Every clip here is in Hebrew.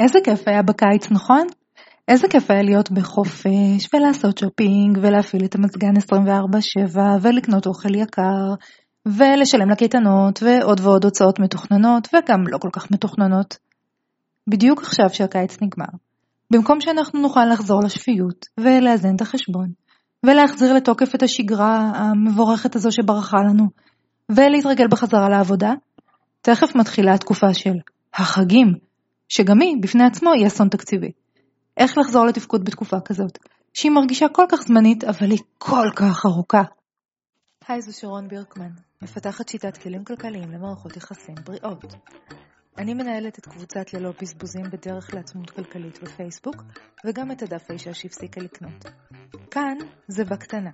איזה כיף היה בקיץ, נכון? איזה כיף היה להיות בחופש ולעשות שופינג ולהפעיל את המזגן 24/7 ולקנות אוכל יקר ולשלם לקייטנות ועוד ועוד הוצאות מתוכננות וגם לא כל כך מתוכננות. בדיוק עכשיו שהקיץ נגמר, במקום שאנחנו נוכל לחזור לשפיות ולאזן את החשבון ולהחזיר לתוקף את השגרה המבורכת הזו שברחה לנו ולהתרגל בחזרה לעבודה, תכף מתחילה התקופה של החגים, שגם היא בפני עצמו היא אסון תקציבי. איך לחזור לתפקוד בתקופה כזאת, שהיא מרגישה כל כך זמנית, אבל היא כל כך ארוכה. היי, זו שרון בירקמן, מפתחת שיטת כלים כלכליים למערכות יחסים בריאות. אני מנהלת את קבוצת ללא בזבוזים בדרך לעצמות כלכלית בפייסבוק, וגם את הדף האישה שהפסיקה לקנות. כאן זה בקטנה.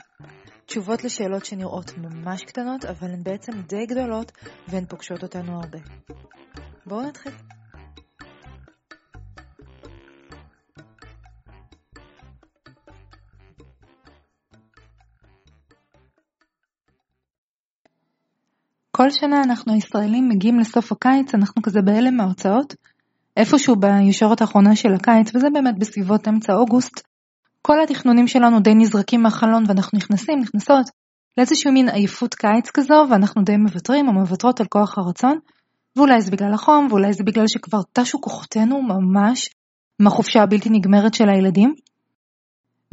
תשובות לשאלות שנראות ממש קטנות, אבל הן בעצם די גדולות, והן פוגשות אותנו הרבה. בואו נתחיל. כל שנה אנחנו הישראלים מגיעים לסוף הקיץ, אנחנו כזה בהלם מההוצאות. איפשהו בישורת האחרונה של הקיץ, וזה באמת בסביבות אמצע אוגוסט, כל התכנונים שלנו די נזרקים מהחלון ואנחנו נכנסים, נכנסות לאיזשהו מין עייפות קיץ כזו, ואנחנו די מוותרים או מוותרות על כוח הרצון, ואולי זה בגלל החום, ואולי זה בגלל שכבר טשו כוחותינו ממש מהחופשה הבלתי נגמרת של הילדים.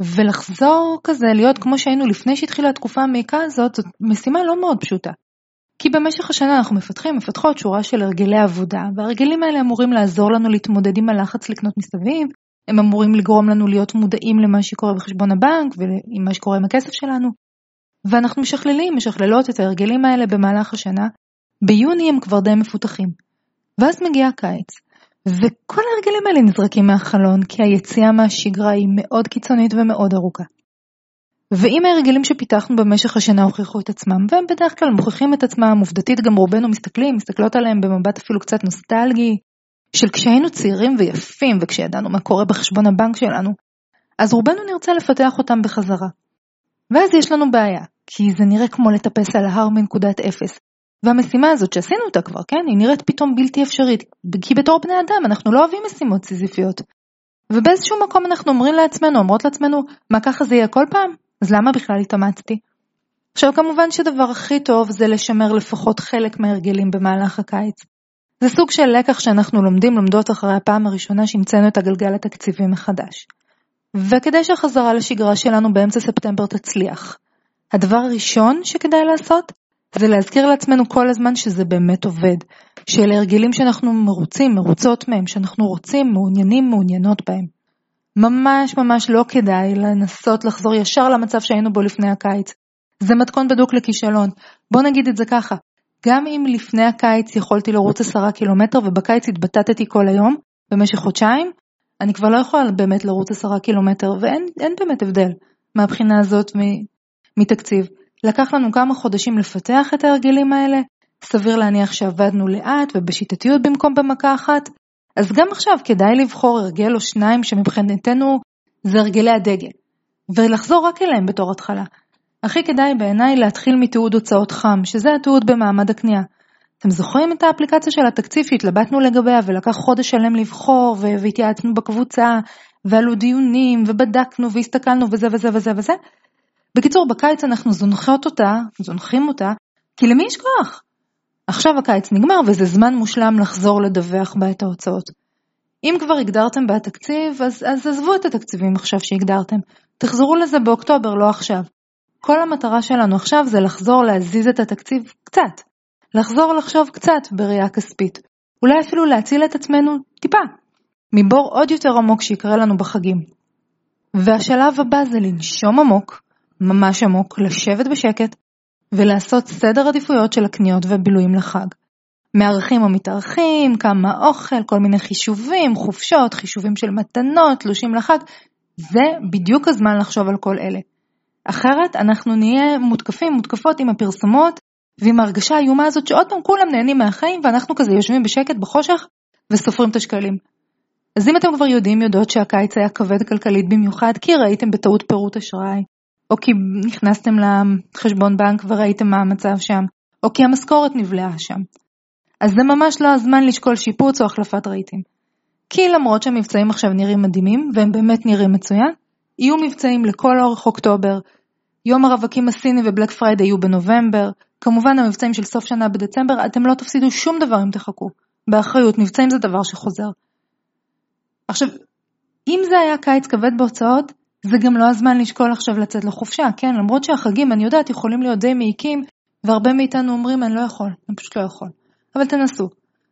ולחזור כזה, להיות כמו שהיינו לפני שהתחילה התקופה המעיקה הזאת, זאת משימה לא מאוד פשוטה. כי במשך השנה אנחנו מפתחים, מפתחות שורה של הרגלי עבודה, וההרגלים האלה אמורים לעזור לנו להתמודד עם הלחץ לקנות מסביב, הם אמורים לגרום לנו להיות מודעים למה שקורה בחשבון הבנק ועם מה שקורה עם הכסף שלנו. ואנחנו משכללים, משכללות את ההרגלים האלה במהלך השנה. ביוני הם כבר די מפותחים. ואז מגיע הקיץ, וכל ההרגלים האלה נזרקים מהחלון, כי היציאה מהשגרה היא מאוד קיצונית ומאוד ארוכה. ואם ההרגלים שפיתחנו במשך השנה הוכיחו את עצמם, והם בדרך כלל מוכיחים את עצמם, עובדתית גם רובנו מסתכלים, מסתכלות עליהם במבט אפילו קצת נוסטלגי, של כשהיינו צעירים ויפים וכשידענו מה קורה בחשבון הבנק שלנו, אז רובנו נרצה לפתח אותם בחזרה. ואז יש לנו בעיה, כי זה נראה כמו לטפס על ההר מנקודת אפס. והמשימה הזאת שעשינו אותה כבר, כן, היא נראית פתאום בלתי אפשרית, כי בתור בני אדם אנחנו לא אוהבים משימות סיזיפיות. ובאיזשהו מקום אנחנו אומרים לעצמנו, אומרות לעצמנו, מה ככה זה יהיה כל פעם? אז למה בכלל התאמצתי? עכשיו כמובן שדבר הכי טוב זה לשמר לפחות חלק מההרגלים במהלך הקיץ. זה סוג של לקח שאנחנו לומדים לומדות אחרי הפעם הראשונה שהמצאנו את הגלגל התקציבי מחדש. וכדי שהחזרה לשגרה שלנו באמצע ספטמבר תצליח, הדבר הראשון שכדאי לעשות זה להזכיר לעצמנו כל הזמן שזה באמת עובד, שאלה הרגלים שאנחנו מרוצים, מרוצות מהם, שאנחנו רוצים, מעוניינים, מעוניינות בהם. ממש ממש לא כדאי לנסות לחזור ישר למצב שהיינו בו לפני הקיץ. זה מתכון בדוק לכישלון. בוא נגיד את זה ככה, גם אם לפני הקיץ יכולתי לרוץ עשרה קילומטר ובקיץ התבטטתי כל היום במשך חודשיים, אני כבר לא יכולה באמת לרוץ עשרה קילומטר ואין באמת הבדל מהבחינה הזאת מתקציב. לקח לנו כמה חודשים לפתח את ההרגלים האלה, סביר להניח שעבדנו לאט ובשיטתיות במקום במכה אחת, אז גם עכשיו כדאי לבחור הרגל או שניים שמבחינתנו זה הרגלי הדגל, ולחזור רק אליהם בתור התחלה. הכי כדאי בעיניי להתחיל מתיעוד הוצאות חם, שזה התיעוד במעמד הקנייה. אתם זוכרים את האפליקציה של התקציב שהתלבטנו לגביה ולקח חודש שלם לבחור והתייעצנו בקבוצה ועלו דיונים ובדקנו והסתכלנו וזה וזה וזה וזה? בקיצור, בקיץ אנחנו זונחיות אותה, זונחים אותה, כי למי יש כוח? עכשיו הקיץ נגמר וזה זמן מושלם לחזור לדווח בה את ההוצאות. אם כבר הגדרתם בתקציב, אז, אז עזבו את התקציבים עכשיו שהגדרתם. תחזרו לזה באוקטובר, לא עכשיו. כל המטרה שלנו עכשיו זה לחזור להזיז את התקציב קצת. לחזור לחשוב קצת בראייה כספית. אולי אפילו להציל את עצמנו טיפה. מבור עוד יותר עמוק שיקרה לנו בחגים. והשלב הבא זה לנשום עמוק, ממש עמוק, לשבת בשקט, ולעשות סדר עדיפויות של הקניות והבילויים לחג. מארחים או מתארחים, כמה אוכל, כל מיני חישובים, חופשות, חישובים של מתנות, תלושים לחג, זה בדיוק הזמן לחשוב על כל אלה. אחרת אנחנו נהיה מותקפים, מותקפות עם הפרסומות ועם ההרגשה האיומה הזאת שעוד פעם כולם נהנים מהחיים ואנחנו כזה יושבים בשקט בחושך וסופרים את השקלים. אז אם אתם כבר יודעים, יודעות שהקיץ היה כבד כלכלית במיוחד כי ראיתם בטעות פירוט אשראי, או כי נכנסתם לחשבון בנק וראיתם מה המצב שם, או כי המשכורת נבלעה שם. אז זה ממש לא הזמן לשקול שיפוץ או החלפת רהיטים. כי למרות שהמבצעים עכשיו נראים מדהימים, והם באמת נראים מצוין, יהיו מבצעים לכל אורך אוקטובר. יום הרווקים הסיני ובלק פריידי יהיו בנובמבר, כמובן המבצעים של סוף שנה בדצמבר, אתם לא תפסידו שום דבר אם תחכו. באחריות, מבצעים זה דבר שחוזר. עכשיו, אם זה היה קיץ כבד בהוצאות, זה גם לא הזמן לשקול עכשיו לצאת לחופשה, כן? למרות שהחגים, אני יודעת, יכולים להיות די מעיקים, והרבה מאיתנו אומרים, אני לא יכול, אני פשוט לא יכול. אבל תנסו.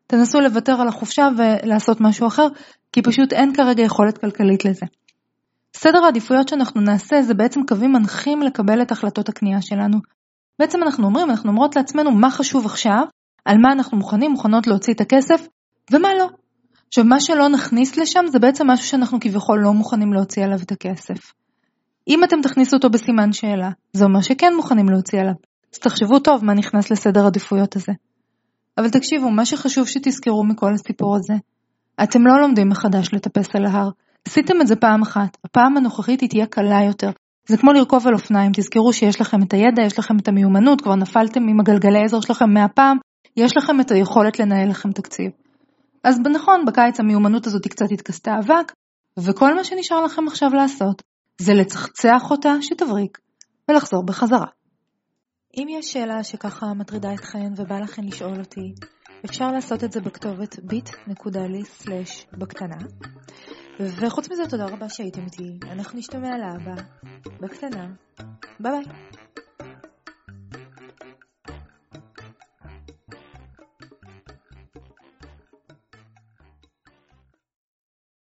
תנסו לוותר על החופשה ולעשות משהו אחר, כי פשוט אין כרגע יכולת כלכלית לזה. סדר העדיפויות שאנחנו נעשה זה בעצם קווים מנחים לקבל את החלטות הקנייה שלנו. בעצם אנחנו אומרים, אנחנו אומרות לעצמנו מה חשוב עכשיו, על מה אנחנו מוכנים, מוכנות להוציא את הכסף, ומה לא. עכשיו, מה שלא נכניס לשם זה בעצם משהו שאנחנו כביכול לא מוכנים להוציא עליו את הכסף. אם אתם תכניסו אותו בסימן שאלה, זה אומר שכן מוכנים להוציא עליו. אז תחשבו טוב מה נכנס לסדר עדיפויות הזה. אבל תקשיבו, מה שחשוב שתזכרו מכל הסיפור הזה, אתם לא לומדים מחדש לטפס על ההר. עשיתם את זה פעם אחת, הפעם הנוכחית היא תהיה קלה יותר. זה כמו לרכוב על אופניים, תזכרו שיש לכם את הידע, יש לכם את המיומנות, כבר נפלתם עם הגלגלי עזר שלכם מהפעם, יש לכם את היכולת לנהל לכם תקציב. אז נכון, בקיץ המיומנות הזאת קצת התכסתה אבק, וכל מה שנשאר לכם עכשיו לעשות, זה לצחצח אותה שתבריק, ולחזור בחזרה. אם יש שאלה שככה מטרידה אתכן ובא לכן לשאול אותי, אפשר לעשות את זה בכתובת bit.ly/בקטנה. וחוץ מזה, תודה רבה שהייתם איתי. אנחנו נשתמע להבא, בקטנה. ביי ביי.